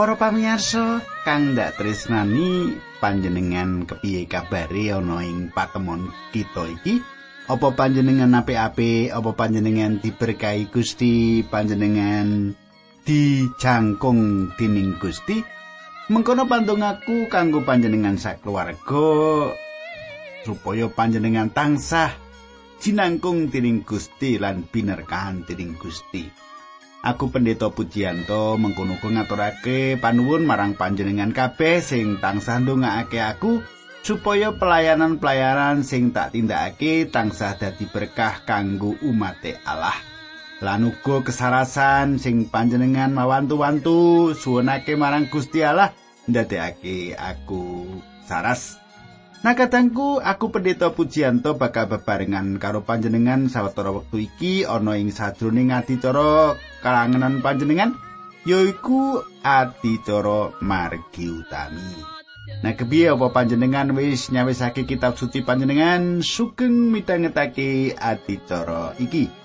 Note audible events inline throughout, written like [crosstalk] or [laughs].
Para pamirsa kang ndak tresnani panjenengan kepiye kabare ana ing patemon kita iki? Apa panjenengan apik-apik? Apa panjenengan diberkahi Gusti? Panjenengan dijangkung dening Gusti? Mengkono pandongaku kanggo panjenengan sakeluarga supaya panjenengan tansah jinangkung dening Gusti lan binerkahan dening Gusti. Aku pendeta Pujianto mengkono ngaturake panuwun marang panjenengan kabeh sing tansah ndongaake aku supaya pelayanan-pelayanan sing tak tindakake tansah dadi berkah kanggo umat Allah. Lan uga kesarasan sing panjenengan mawantu-wantu suwunake marang Gusti Allah ndadekake aku saras Nah kadangku aku pendeta Pujianto bakal bebarengan karo panjenengan sawetara wektu iki ana ing sajroning adicara kalangenan panjenengan yaiku adicara margi utami. Nah kepiye apa panjenengan wis nyawisake kitab suci panjenengan sugeng mitangetake adicara iki.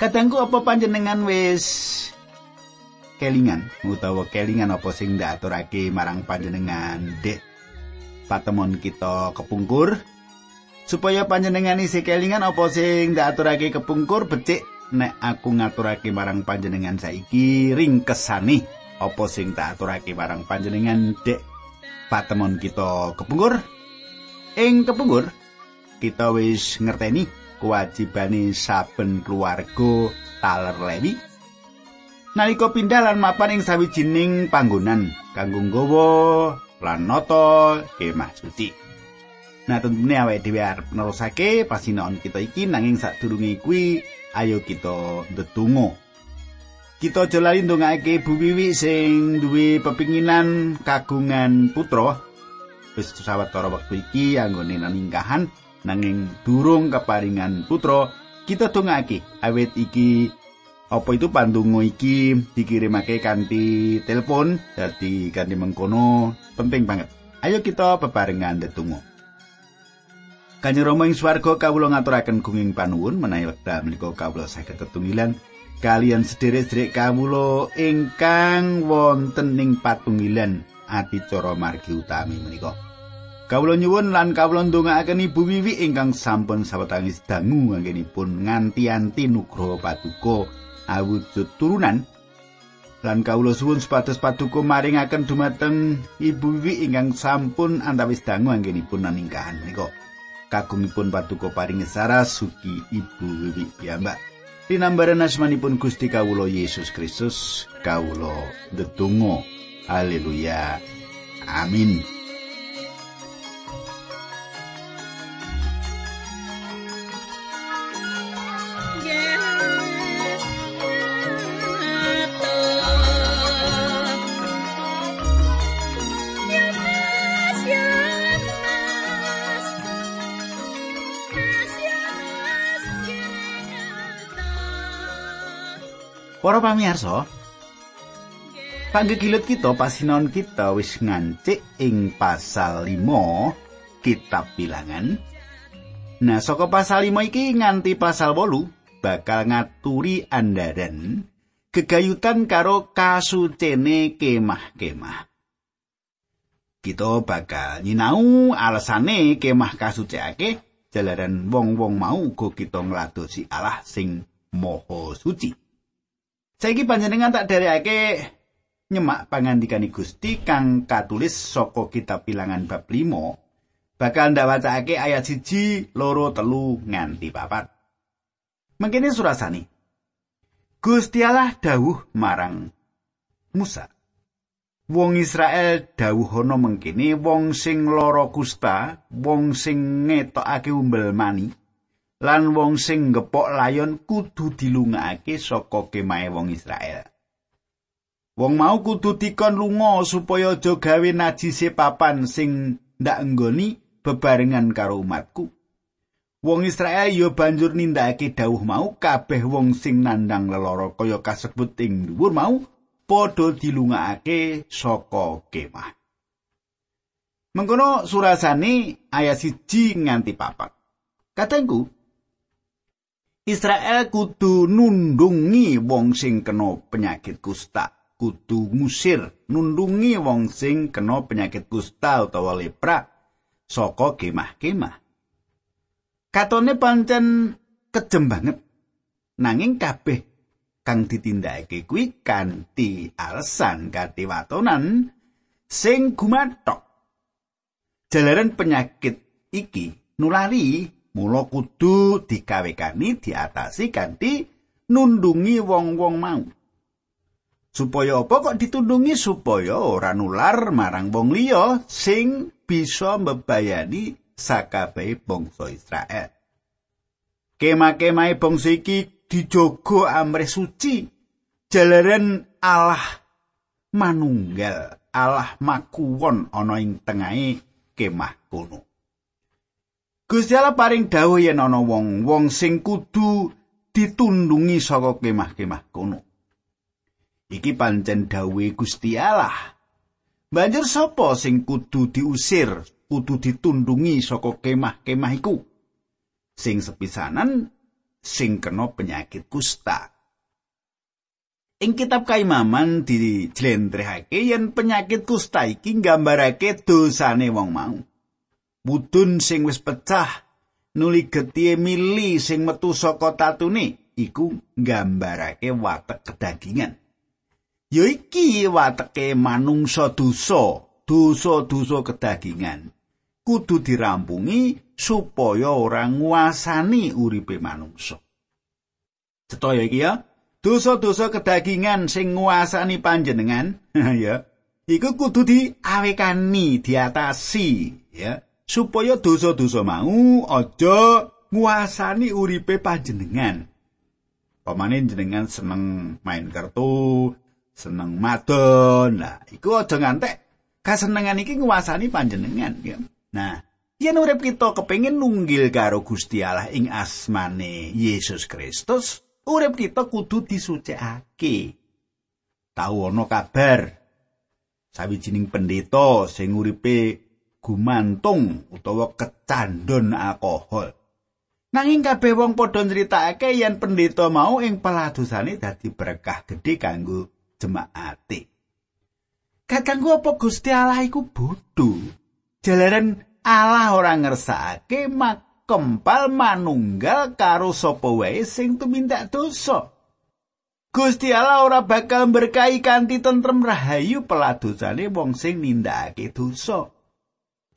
Kadangku apa panjenengan wis kelingan? Utawa kelingan apa sing ndak aturake marang panjenengan? Dek patemon kita kepungkur. Supaya panjenengan isi kelingan apa sing ndak aturake kepungkur? Becik nek aku ngaturake marang panjenengan saiki ringkesane. Apa sing tak aturake marang panjenengan? Dek patemon kita kepungkur. Ing kepungkur kita wis ngerteni kewajibane saben keluarga taler lewi. Nalika pindah lan mapan ing sawijining panggonan kanggo nggawa lan nata kemah suci nah tentune awake dhewe arep nerusake pasinaon kita iki nanging sadurunge kuwi ayo kita ndedonga. Kita aja lali ndongake Bu Wiwi sing duwe pepinginan kagungan putra. Wis sawetara wektu iki anggone ningkahan nanging durung keparingan putra kita dongake awet iki. Apa itu pandungo iki? Dikirimake kanthi telepon dadi kanthi mengkono. Penting banget. Ayo kita bebarengan ndedonga. Kanjeng Rama ing swarga kawula ngaturaken gunging panuwun menawi wekdal menika kawula saged tetunggilan. Kalian sederek-sederek kawula ingkang wonten ing patunggilan adicara margi utami menika. Kawula nyuwun lan kawula ndongaaken Ibu Wiwi ingkang sampun sawetawis dangu anggenipun nganti-anti nugroho paduka awujud turunan. Lan kawula suwun supados paduka maringaken dumateng Ibu Wiwi ingkang sampun antawis dangu anggenipun naningkahan menika. Kagungipun paduka paring saras suki Ibu Wiwi piyambak. Tinambaran asmanipun Gusti kawula Yesus Kristus kawula ndedonga. Haleluya. Amin. Para pamirsa, panggegilut kita pasinaon kita wis ngancik ing pasal 5 kitab bilangan. Nah, saka pasal 5 iki nganti pasal 8 bakal ngaturi andaran gegayutan karo kasucene kemah-kemah. Kita bakal nyinau alasane kemah kasucikake jalaran wong-wong mau uga kita ngladosi Allah sing maha suci. Saiki panjenengan tak derekake nyemak pangandikane Gusti kang katulis saka kitab Bilangan bab 5 bakal ndawacake ayat siji loro telu nganti papat. Mengkene surasani. Gusti Allah dawuh marang Musa. Wong Israel dawuhana mengkene wong sing lara kusta, wong sing ngetokake umbel mani, lan wong sing gepok layon kudu dilungake saka kemahe wong Israel. Wong mau kudu dikon lunga supaya aja gawe najise papan sing ndak nggoni bebarengan karo umatku. Wong Israel yo banjur nindakake dawuh mau kabeh wong sing nandang lelara kaya kasebut ing dhuwur mau padha dilungakake saka kemah. Mengkono surasane ayat siji nganti papat. Katengku Israel kudu nundungi wong sing kena penyakit kusta. kudu ngusir nundungi wong sing kena penyakit kusta utawa lepra saka kemah-kemah. Katone pancen kejem banget. Nanging kabeh kang ditindakake kuwi kanthi alasan kanthi sing gumathok. Jalaran penyakit iki nulari mula kudu dikawekani diatasi kanthi nundungi wong-wong mau. supaya apa kok ditundungi supaya ora nular marang wong liya sing bisa mbebayani sakabehe bangsa Israel. Kema-kemahe bangsa iki dijogo amrih suci jalaran Allah manunggal, Allah makuwon ana ing tengahe kemah kono. Gusti Allah paring dawuh yen ana wong-wong sing kudu ditundungi saka kemah-kemah kono. Iki pancen dawuhe Gusti Allah. Banjur sapa sing kudu diusir, kudu ditundungi saka kemah-kemah iku? Sing sepisanan sing kena penyakit kusta. Ing kitab Kaimaman dijlentrehake yen penyakit kusta iki nggambarake dosane wong mau. Mudun sing wis pecah nuli getih mili sing metu saka tatune iku nggambarake watek kedagingan. ya iki wateke manungsa dosa dosa-dosa kedagingan. Kudu dirampungi supaya ora nguasani uripe manungsa. Cetoya iki ya dosa-dosa kedagingan sing nguasani panjenengan [laughs] ya iku kudu diawekani diatasi ya supaya dosa-dosa mau aja nguasani uripe panjenengan pamane jenengan seneng main kartu seneng madon. Nah, iku aja ngantek kasenengan iki nguasani panjenengan ya. Nah, yen urip kita kepengin nunggil karo Gusti Allah ing asmane Yesus Kristus, urip kita kudu disucikake. Tahu ana kabar sawijining pendeta sing uripe gumantung utawa kecandon alkohol. Nanging kabeh wong padha nyritakake yen pendeta mau ing peladosane dadi berkah gedhe kanggo jemaate. Kakangku apa Gusti Allah iku bodho. Jalaran Allah ora ngersakake makempal manunggal karo sapa wae sing tumindak dosa. Gusti Allah ora bakal berkahi kanthi tentrem rahayu peladosane wong sing nindakake dosa.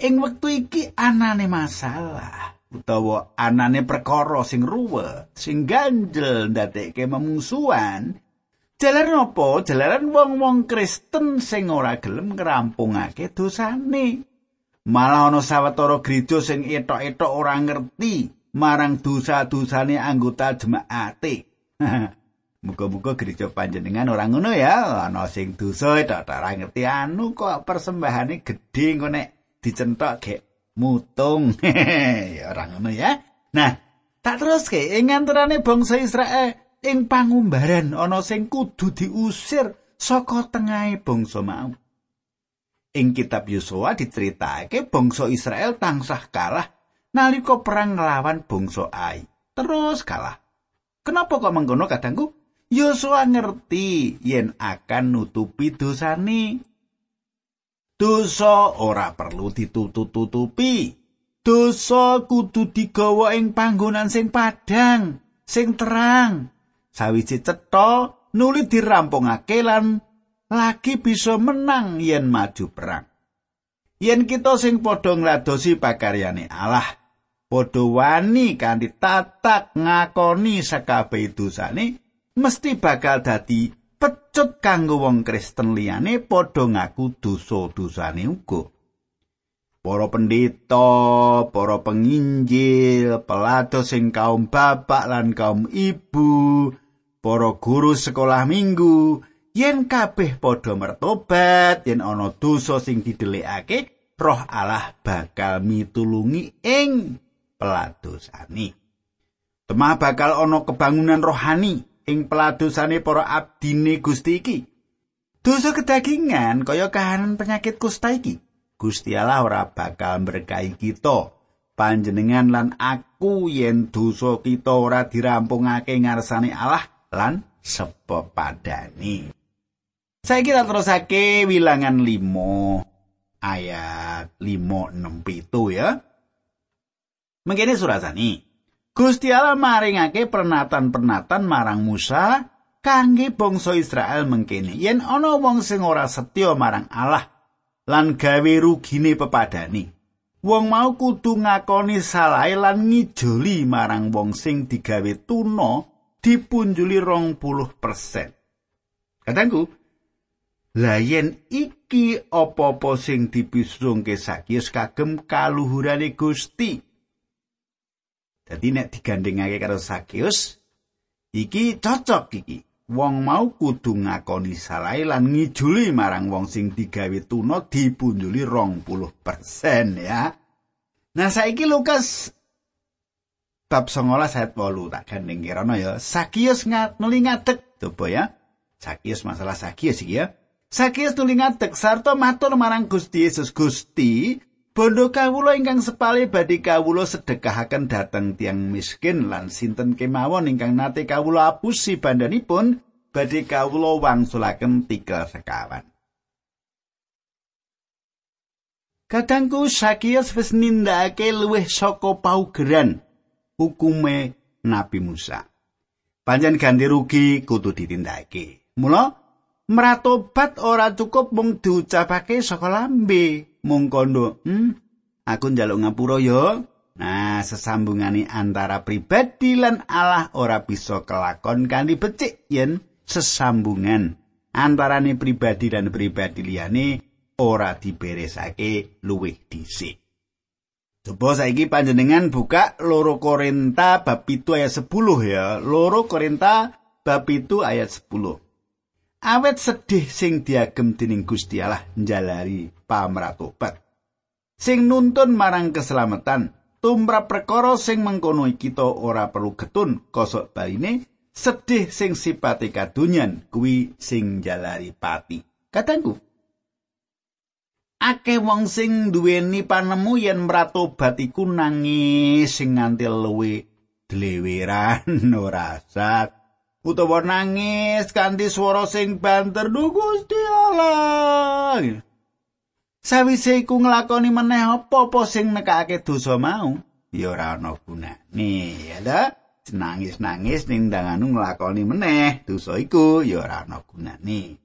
Ing wektu iki anane masalah utawa anane perkara sing ruwet, sing ganjel ndadekke memungsuhan, Jalaran apa? Jalaran wong-wong Kristen sing ora gelem ngrampungake dosane. Malah ana sawetara gereja sing etok-etok ora ngerti marang dosa-dosane anggota jemaate. [laughs] Muga-muga gereja panjenengan ora ngono ya, ana sing dosa etok ora ngerti anu kok persembahane gedhe engko nek dicentok gek mutung. [laughs] ora ngono ya. Nah, tak terus ke ing antarane bangsa Israel ing pangumbaran ana sing kudu diusir saka tengahe bangsa mau. Ing kitab Yosua diceritakake bangsa Israel tansah kalah nalika perang nglawan bangsa Ai. Terus kalah. Kenapa kok mengkono kadangku? Yosua ngerti yen akan nutupi dosane. Dosa ora perlu ditutup-tutupi. Dosa kudu digawa ing panggonan sing padhang, sing terang. sawiji cetha nuli dirampungake lan lagi bisa menang yen maju perang. Yen kita sing padha ngladosi pakaryane Allah, padha wani kanthi tatak ngakoni sakabeh dosane, mesti bakal dadi pecut kanggo wong Kristen liyane padha ngaku dosa-dosane uga. Para pendeta, para penginjil, pelato sing kaum bapak lan kaum ibu, para guru sekolah minggu yen kabeh padha mertobat yen ana dosa sing didelikake roh Allah bakal mitulungi ing peladosane temah bakal ana kebangunan rohani ing peladosane para abdine Gusti iki dosa kedagingan kaya kahanan penyakit kusta iki Gusti Allah ora bakal berkahi kita panjenengan lan aku yen dosa kita ora dirampungake ngarsane Allah lan sepepadani. Saiki kita terusake wilangan 5 ayat 567 ya. Mengkene surasani. Gusti Allah maringake pernatan-pernatan marang Musa kangge bangsa Israel mengkene yen ana wong sing ora setya marang Allah lan gawe rugine pepadani. Wong mau kudu ngakoni salah lan ngijoli marang wong sing digawe tuna dipunjuli rong puluh persen. Kadangku, Lah yen iki apa-apa sing dipisrungke Sakyus kagem kaluhurane Gusti. Dadi nek digandengake karo Sakyus, iki cocok iki. Wong mau kudu ngakoni salah lan ngijuli marang wong sing digawe tuna dipunjuli rong puluh persen ya. Nah saiki Lukas bab 19 ayat 8 tak gandeng kirana ya. Sakyus nuli ngadeg coba ya. Sakyus masalah Sakyus iki ya. Sakius tuli ngadeg sarta matur marang Gusti Yesus Gusti, bondo kawula ingkang sepale badhe kawula sedekahaken dhateng tiang miskin lan sinten kemawon ingkang nate kawula apusi bandanipun badhe kawula wangsulaken tiga sekawan. Kadangku Sakius wis nindakake luwih saka paugeran hukume Nabi Musa. Panjen ganti rugi kudu ditindakake. Mula Mratobat ora cukup mung diucapake saka lambe, mung kondo, "Hmm, aku njaluk ngapura ya." Nah, sesambungane antara pribadi lan Allah ora bisa kelakon kanthi becik yen sesambungan antarane pribadi dan pribadi liyane ora diberesake luwih dhisik. Coba saiki panjenengan buka loro Korinta bab 7 ayat 10 ya. Loro Korinta bab 7 ayat 10. Awet sedih sing diagem dening Gusti Allah njalari pamratobat. Sing nuntun marang keselamatan tumrap perkara sing mengkono kita ora perlu getun kosok baline sedih sing sipate kadunyan kuwi sing njalari pati. Katangku akeh wong sing duweni panemu yen mratobat iku nangis sing nganti luwe dleweran [laughs] ora sat utawa nangis kanthi swara sing banter du Gusti Allah. Sawise iku nglakoni meneh apa-apa sing nekake dosa mau, ya ora ana gunane, ya Nangis-nangis ning danganu nglakoni meneh dosa iku ya ora ana gunane.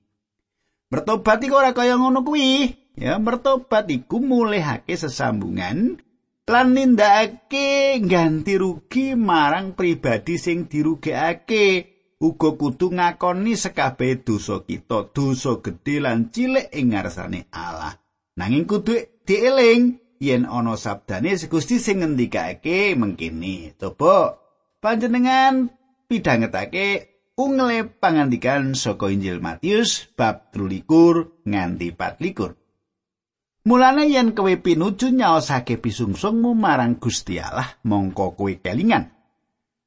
Bertobat iku ora kaya ngono kuwi. Ya, bertobat iku mulihake sesambungan lan nindakake ganti rugi marang pribadi sing dirugekake. Uga kudu ngakoni sekabeh dosa kita, dosa gedhe lan cilik ing ngarsane Allah. Nanging kudu dieling yen ana sabdane Gusti sing ngendikake mengkini. Coba panjenengan pidhangetake ungle pangandikan saka Injil Matius bab 13 nganti 24. Mulane yen kowe pinuju nyaosake pisungsungmu marang Gusti Allah, mongko kowe kelingan.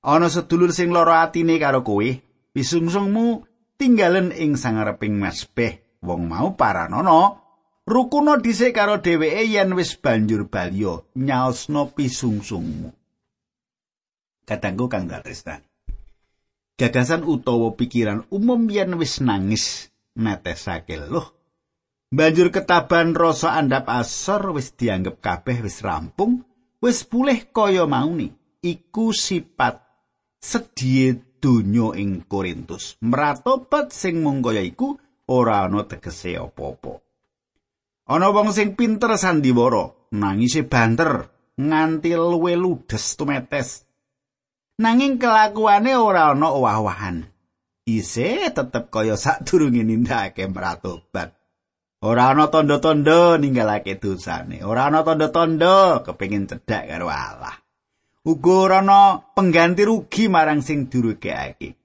Ana sedulur sing lara atine karo kowe pisungsungmu tinggalen ing sangareping mesbeh. Wong mau paranana. Rukuno dhisik karo dheweke yen wis banjur balya nyaosno pisungsungmu katanggo kang datrestan gagasan utawa pikiran umum yen wis nangis netesake loh banjur ketaban rasa andap asor wis dianggep kabeh wis rampung wis pulih kaya mauni iku sifat sedhiye donya ing Korintus. Mratobat sing mung kaya iku ora ana tegese apa-apa. Ana wong sing pinter sandiwara, nangise banter nganti luwe ludes tumetes. Nanging kelakuane ora ana owah-owahan. Ise tetep kaya sadurunge nindakake mratobat. Ora ana tanda-tanda ninggalake dosane. Ora ana tanda-tanda kepengin cedhak karo Allah. Uga ana pengganti rugi marang sing durugekake.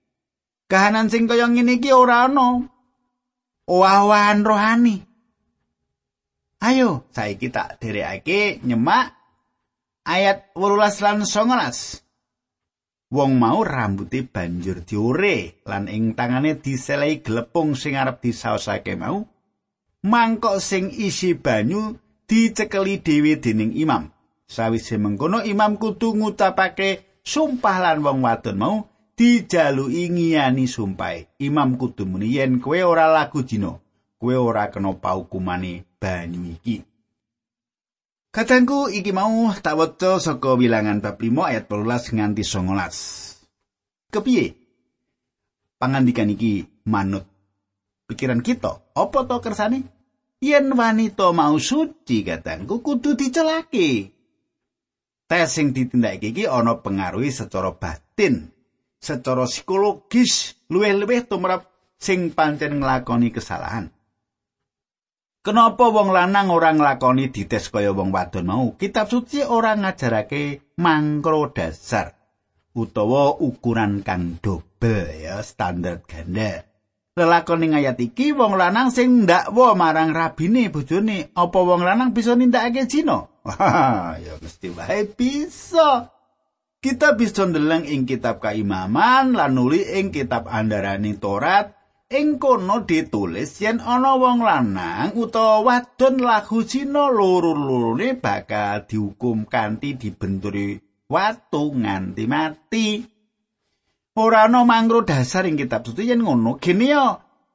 Kahanan sing kaya ngene iki ora ana. owah-owahan rohani. Ayo, saiki tak derekake nyemak ayat 18 lan 19. Wong mau rambuté banjur diore lan ing tangane diselehi glepung sing arep disaosake mau. Mangkok sing isi banyu dicekeli dhewe dening imam. Sawise mengkono imam kudu ngucapake sumpah lan wong wadon mau dijaluki ngiyani sumpah. Imam kudu muni yen kowe ora lagu jina, kowe ora kena paukumane banyu iki. Katangku iki mau tak waca saka wilangan bab 5 ayat 12 nganti 19. Kepiye? Pangandikan iki manut pikiran kita, apa to kersane? Yen wanita mau suci katangku kudu dicelake. Tes sing ditindakake iki ana pengaruhi secara batin, secara psikologis, luwih-luwih tumrap sing pancen nglakoni kesalahan. Kenapa wong lanang ora nglakoni dites kaya wong wadon mau? Kitab suci ora ngajarake mangkro dasar utawa ukuran kang dobel ya standar ganda. Lelakon ing ayat iki wong lanang sing ndakwa marang rabine bojone, apa wong lanang bisa nindakake zina? [laughs] Ya mesti wae bisa. Kita bisa ndeleng ing kitab kaimaman lan nuli ing kitab andaraning Torat ing kono ditulis yen ana wong lanang utawa wadon lagu Cina loro-lorone bakal dihukum kanthi dibenturi watu nganti mati. Ora ana mangro dasar ing kitab suci yen ngono gene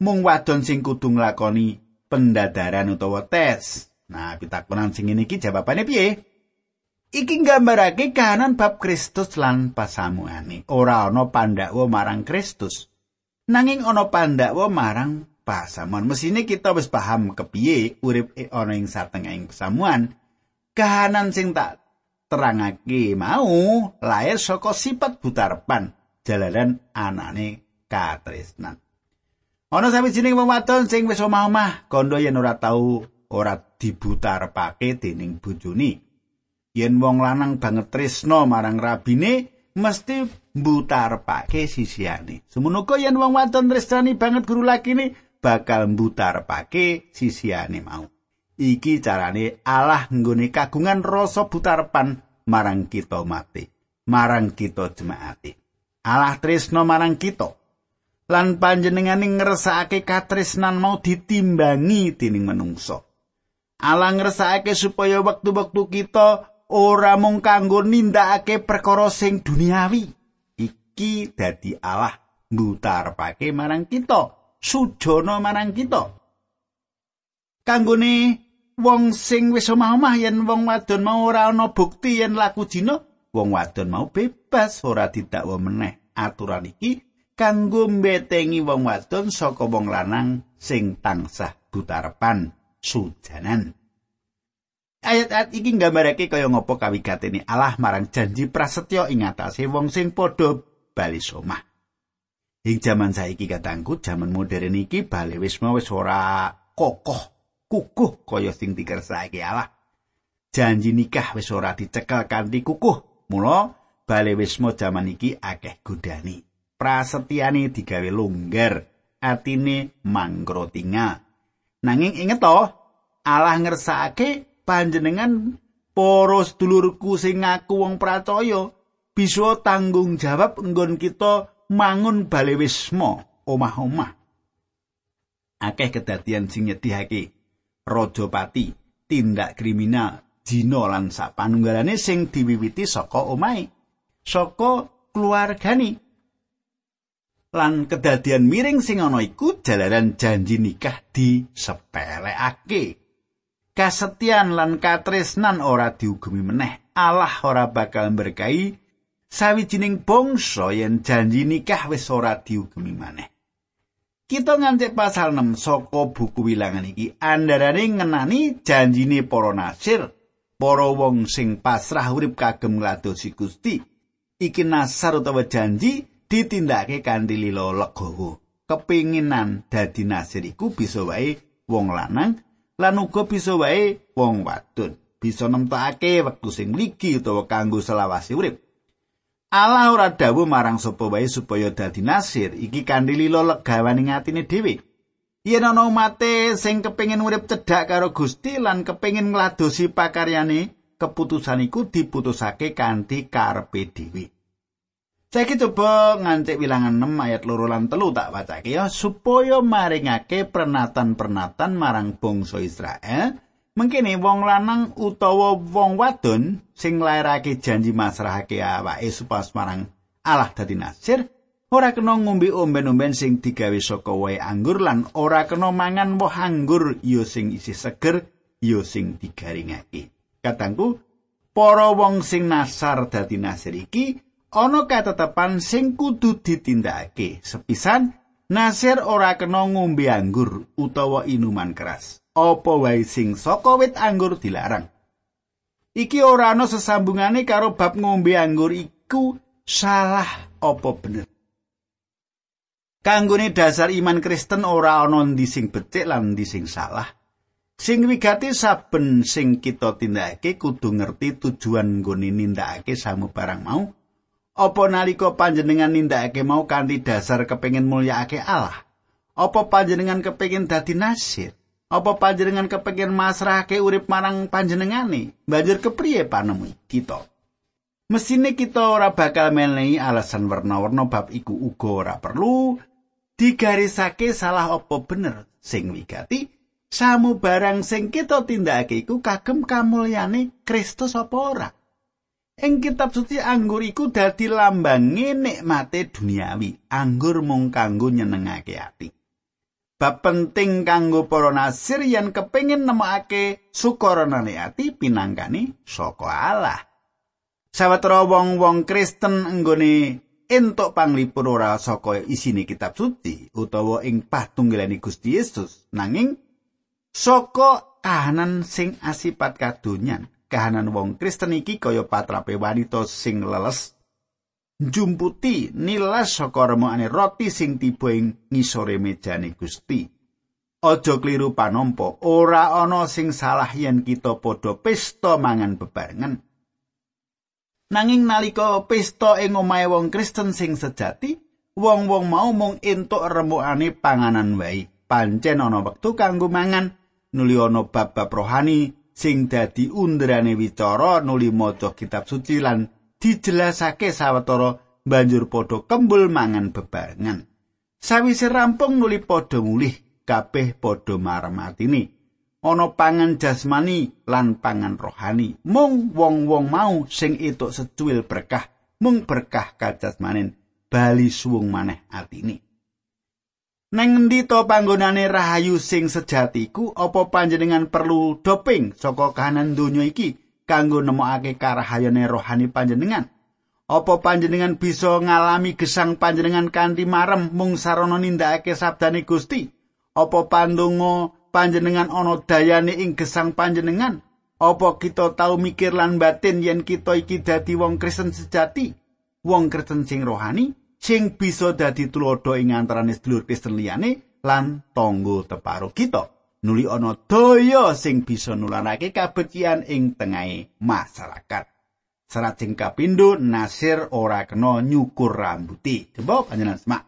mung wadon sing kudu nglakoni pendadaran utawa tes. Nah, pitakonan sing iki jawabane piye? Iki nggambarake kahanan bab Kristus lan pasamuane. Ora ana pandhakwa marang Kristus. Nanging ana pandhakwa marang pasamuan. Mesine kita wis paham kepiye urip e ana ing satengahing pasamuan. Kahanan sing tak terangake mau lair saka sifat butarpan jalanan anane katresnan. Ana sawijining wong wadon sing wis omah-omah kandha yen ora tau ora dibutarpake dening bojone. Yen wong lanang banget tresno marang rabine, mesti mbutarpake sisiane. Semono yen wong wadon tresnani banget guru lakine bakal mbutarpake sisiane mau. Iki carane Allah nggone kagungan rasa butarpan marang kita mati, marang kita jemaati. Allah tresno marang kita. Lan panjenengane ngersakake katresnan mau ditimbangi dening menungso. Allah ngersakake supaya wektu-wektu kita ora mung kanggo nindakake perkara sing duniawi. Iki dadi Allah mbutarpake marang kita sujana marang kita. Kanggone wong sing wis omah-omah yen wong wadon mau ora ana bukti yen laku jina wong wadon mau bebas ora didakwa meneh. Aturan iki kanggo mbetengi wong wadon saka wong lanang sing tansah butarpan sujanan Ayat-ayat iki nggambarake kaya ngopo kawigatene Allah marang janji prasetyo ing atase wong sing padha bali somah. Ing jaman saiki katangku, jaman modern iki bali wis wis ora kokoh, kukuh kaya sing dikersake Allah. Janji nikah wis ora dicekel kanthi kukuh. Mula bali wis jaman iki akeh godani. Prasetyane digawe longgar, atine mangkrotinga. Nanging inget to, Allah ngersakake panjenengan para sedulurku sing ngaku wong percaya bisa tanggung jawab nggon kita mangun bale wisma omah-omah. Akeh kedadian sing nyedihake raja pati tindak kriminal jina lan sapanunggalane sing diwiwiti saka omahe saka keluargane lan kedadian miring sing ana iku jalaran janji nikah disepelekake. Kasetyan lan katresnan ora diugemi meneh. Allah ora bakal berkahi sawijining bangsa yen janji nikah wis ora diugemi maneh. Kita ngancik pasal 6 saka buku wilangan iki. Andarane ngenani janjine para nasir para wong sing pasrah urip kagem ngladosi Gusti. Iki nasar utawa janji ditindakake kanthi lilo legowo. Kepinginan dadi nasir iku bisa wae wong lanang lan uga bisa wae wong wadon. Bisa nemtokake wektu sing mligi utawa kanggo selawase urip. Allah ora dawuh marang sapa wae supaya dadi nasir iki kanthi lilo legawaning atine dhewe. Yen ana umate sing kepengin urip cedhak karo Gusti lan kepengin ngladosi pakaryane, keputusan iku diputusake kanthi karepe dhewe. Saiki coba ngancik wilangan 6 ayat loro lan telu tak wacake ya supaya maringake pernatan-pernatan marang bangsa Israel mengkene wong lanang utawa wong wadon sing lairake janji masrahake awake supas marang Allah dadi nasir ora kena ngombe omben-omben sing digawe saka wae anggur lan ora kena mangan woh anggur ya sing isih seger ya sing digaringake. Katangku, para wong sing nasar dadi nasir iki ana katetepan sing kudu ditindakake. Sepisan nasir ora kena ngombe anggur utawa inuman keras. Apa wae sing saka wit anggur dilarang. Iki ora ana sesambungane karo bab ngombe anggur iku salah apa bener. Kanggone dasar iman Kristen ora ana ndi sing becik lan ndi sing salah. Sing wigati saben sing kita tindakake kudu ngerti tujuan nggone nindakake samu barang mau. Apa nalika panjenengan nindakake mau kanthi dasar kepengin mulyakake Allah? Apa panjenengan kepengin dadi nasir? Apa panjenengan kepengin masrahake urip marang panjenengane? Banjur kepriye panemu kita? Mesine kita ora bakal menehi alasan warna-warna bab iku uga ora perlu digarisake salah apa bener sing wigati samu barang sing kita tindakake iku kagem kamulyane Kristus apa ora ing kitab suci anggur iku dadi lambange nikmate duniawi. Anggur mung kanggo nyenengake ati. Bab penting kanggo para nasir yen kepengin nemokake sukaranane ati pinangkani saka Allah. Sawetara wong-wong Kristen enggone entuk panglipur ora saka isine kitab suci utawa ing patunggalane Gusti Yesus. Nanging saka kahanan sing asipat kadonyan kahanan wong Kristen iki kaya patrape wanita sing leles. Njumputi nilas saka remukane roti sing tiba ing ngisore mejane Gusti. Aja kliru panompo ora ana sing salah yen kita padha pesta mangan bebarengan. Nanging nalika pesta ing omahe wong Kristen sing sejati, wong-wong mau mung entuk remukane panganan wae. Pancen ana wektu kanggo mangan, nuli ana bab-bab rohani sing dadi undrane wicara nuli maca kitab suci lan dijelasake sawetara banjur padha kembul mangan bebarengan. Sawise rampung nuli padha mulih, kabeh padha marem atine. ana pangan jasmani lan pangan rohani mung wong-wong mau sing etuk secuil berkah mung berkah kajasmanin bali suwung maneh atine nang endi to panggonane rahayu sing sejatiku? Apa panjenengan perlu doping saka kahanan donya iki kanggo nemokake karahayane rohani panjenengan? Apa panjenengan bisa ngalami gesang panjenengan kanthi marem mung sarana nindakake sabdane Gusti? Apa pandonga panjenengan ana dayane ing gesang panjenengan? Apa kita tau mikir lan batin yen kita iki dadi wong Kristen sejati, wong Kristen sing rohani, sing bisa dadi tulodo ing antarané sedulur Kristen liyane lan tangga teparo kita. Nuli ana daya sing bisa nularake kabecikan ing tengahe masyarakat. Serat sing kapindho Nasir ora kena nyukur rambuti. Coba panjenengan semak.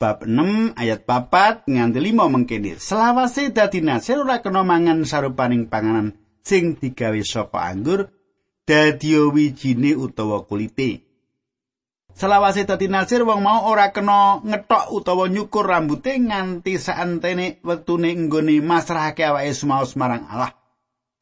bab 6 ayat 4 nganti 5 mengkene selawase dadi nasir ora kena mangan sarupaning panganan sing digawe saka anggur dadi wijine utawa kulite selawase dadi nasir wong mau ora kena ngetok utawa nyukur rambute nganti saentene wektune nggone masrahake awake sumaos marang Allah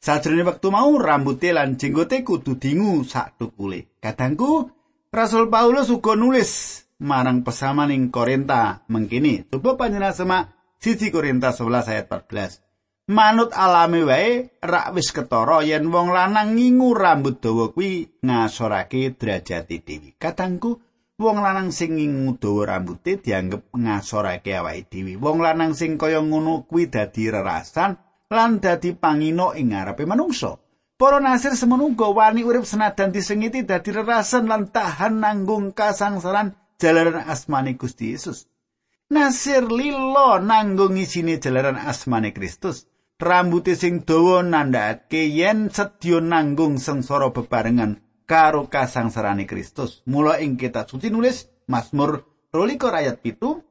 sajrone wektu mau rambute lan jenggote kudu dingu sak tukule kadangku Rasul Paulus uga nulis marang pesamaning Korinta mengkini. Coba panjenengan semak siji Korinta 11 ayat 14. Manut alami wae rak wis ketara yen wong lanang ngingu rambut dawa kuwi ngasorake derajat dewi. Katangku wong lanang sing ngingu dawa rambuté dianggep ngasorake awake dhewe. Wong lanang sing kaya ngono kuwi dadi rerasan lan dadi pangino ing ngarepe manungsa. Para nasir semono wani urip senadan disengiti dadi rerasan lan tahan nanggung kasangsaran jalaran asmane Gusti Yesus. Nasir lilo nanggung isine jalaran asmane Kristus. Rambuté sing dawa nandhakake yen sedya nanggung sengsara bebarengan karo kasangsarane Kristus. Mula ing kitab suci nulis Mazmur 12 ayat pitu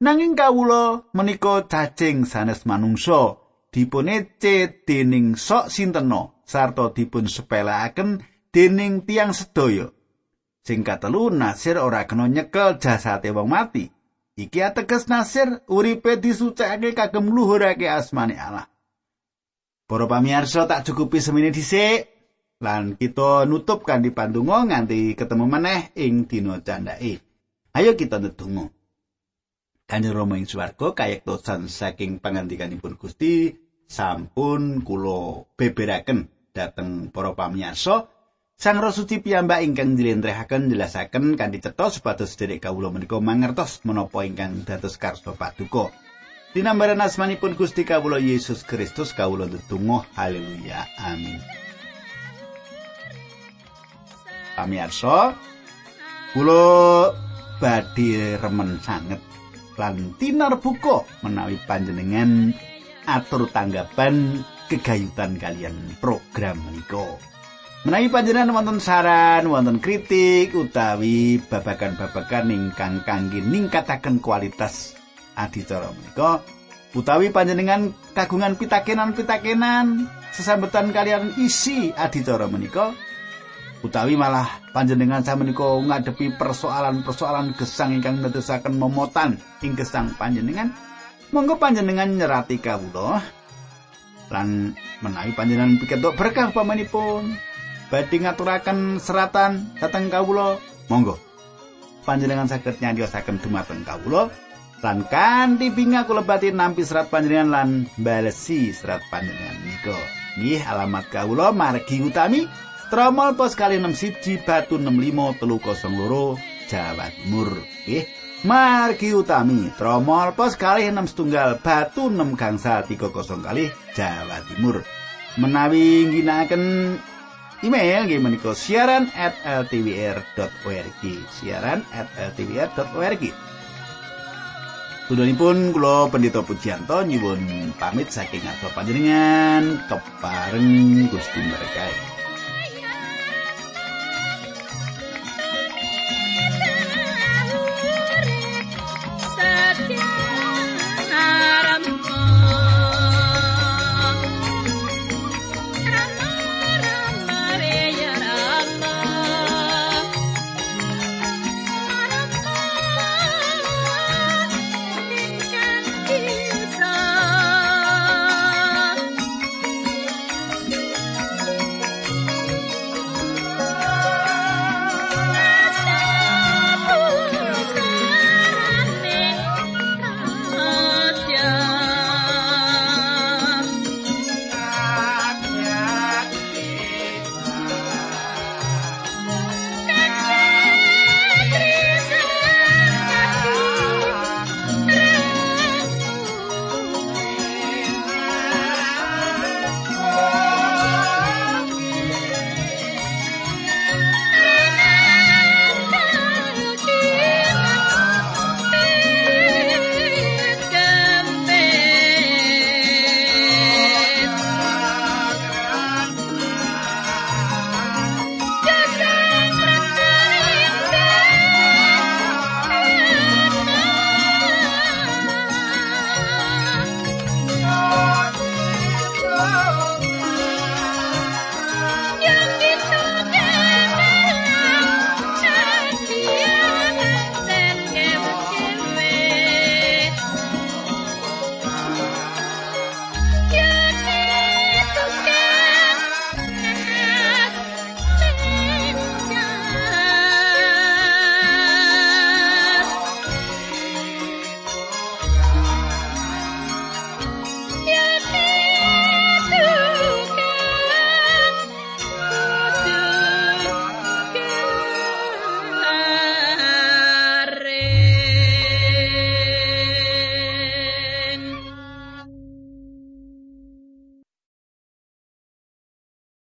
Nanging kawula menika cacing sanes manungsa dipunece dening sok sinteno sarta dipun sepelekaken dening tiang sedaya. Sing katelu Nasir ora kena nyekel jasate wong mati. Iki ateges Nasir uripe disucikake kagem luhurake asmane Allah. Para pamirsa tak cukupi semene dhisik lan kita nutup kanthi pandonga nganti ketemu meneh ing dina candhake. Ayo kita ndedonga. Kanjeng Rama ing swarga kayektosan saking pangandikanipun Gusti sampun kula beberaken dhateng para pamirsa Sang Roh Suci piyambak ingkang njlentrehaken jelasaken kanthi cetha supados sedherek kawula menika mangertos menapa ingkang dados karsa paduka. Dinambaran asmanipun Gusti kawula Yesus Kristus kawula ndedonga haleluya amin. Pamirsa kula badhe remen sanget lan tinar buka menawi panjenengan atur tanggapan kegayutan kalian program menika. Menawi panjenengan wonten saran, wonten kritik utawi babagan-babagan ingkang kangge ningkataken kualitas adicara menika, utawi panjenengan kagungan pitakenan-pitakenan sesambetan kalian isi adicara menika, utawi malah panjenengan samenika ngadepi persoalan-persoalan gesang ingkang netesaken momotan ing gesang panjenengan. Monggo panjenengan nyerati kawula. Lan menawi panjenengan pikantuk berkah pamanipun badhe ngaturaken seratan dhateng kawula. Monggo. Panjenengan saged nyandiosaken dumateng kawula. Lan kanthi binga kula batin nampi serat panjenengan lan balesi serat panjenengan nika nggih alamat kawula margi utami Tromol pos kali 61 batu 65302 Jawa Timur. Nggih. Margi utami Tromol pos kali 6 setunggal batu 6 gangsa 30 kali Jawa Timur. Menawi ngginakaken email nggih menika siaran at ltwr.org siaran at ltwr.org Tudunipun kula Pendeta Pujianto nyuwun pamit saking ngarsa panjenengan kepareng Gusti berkahi.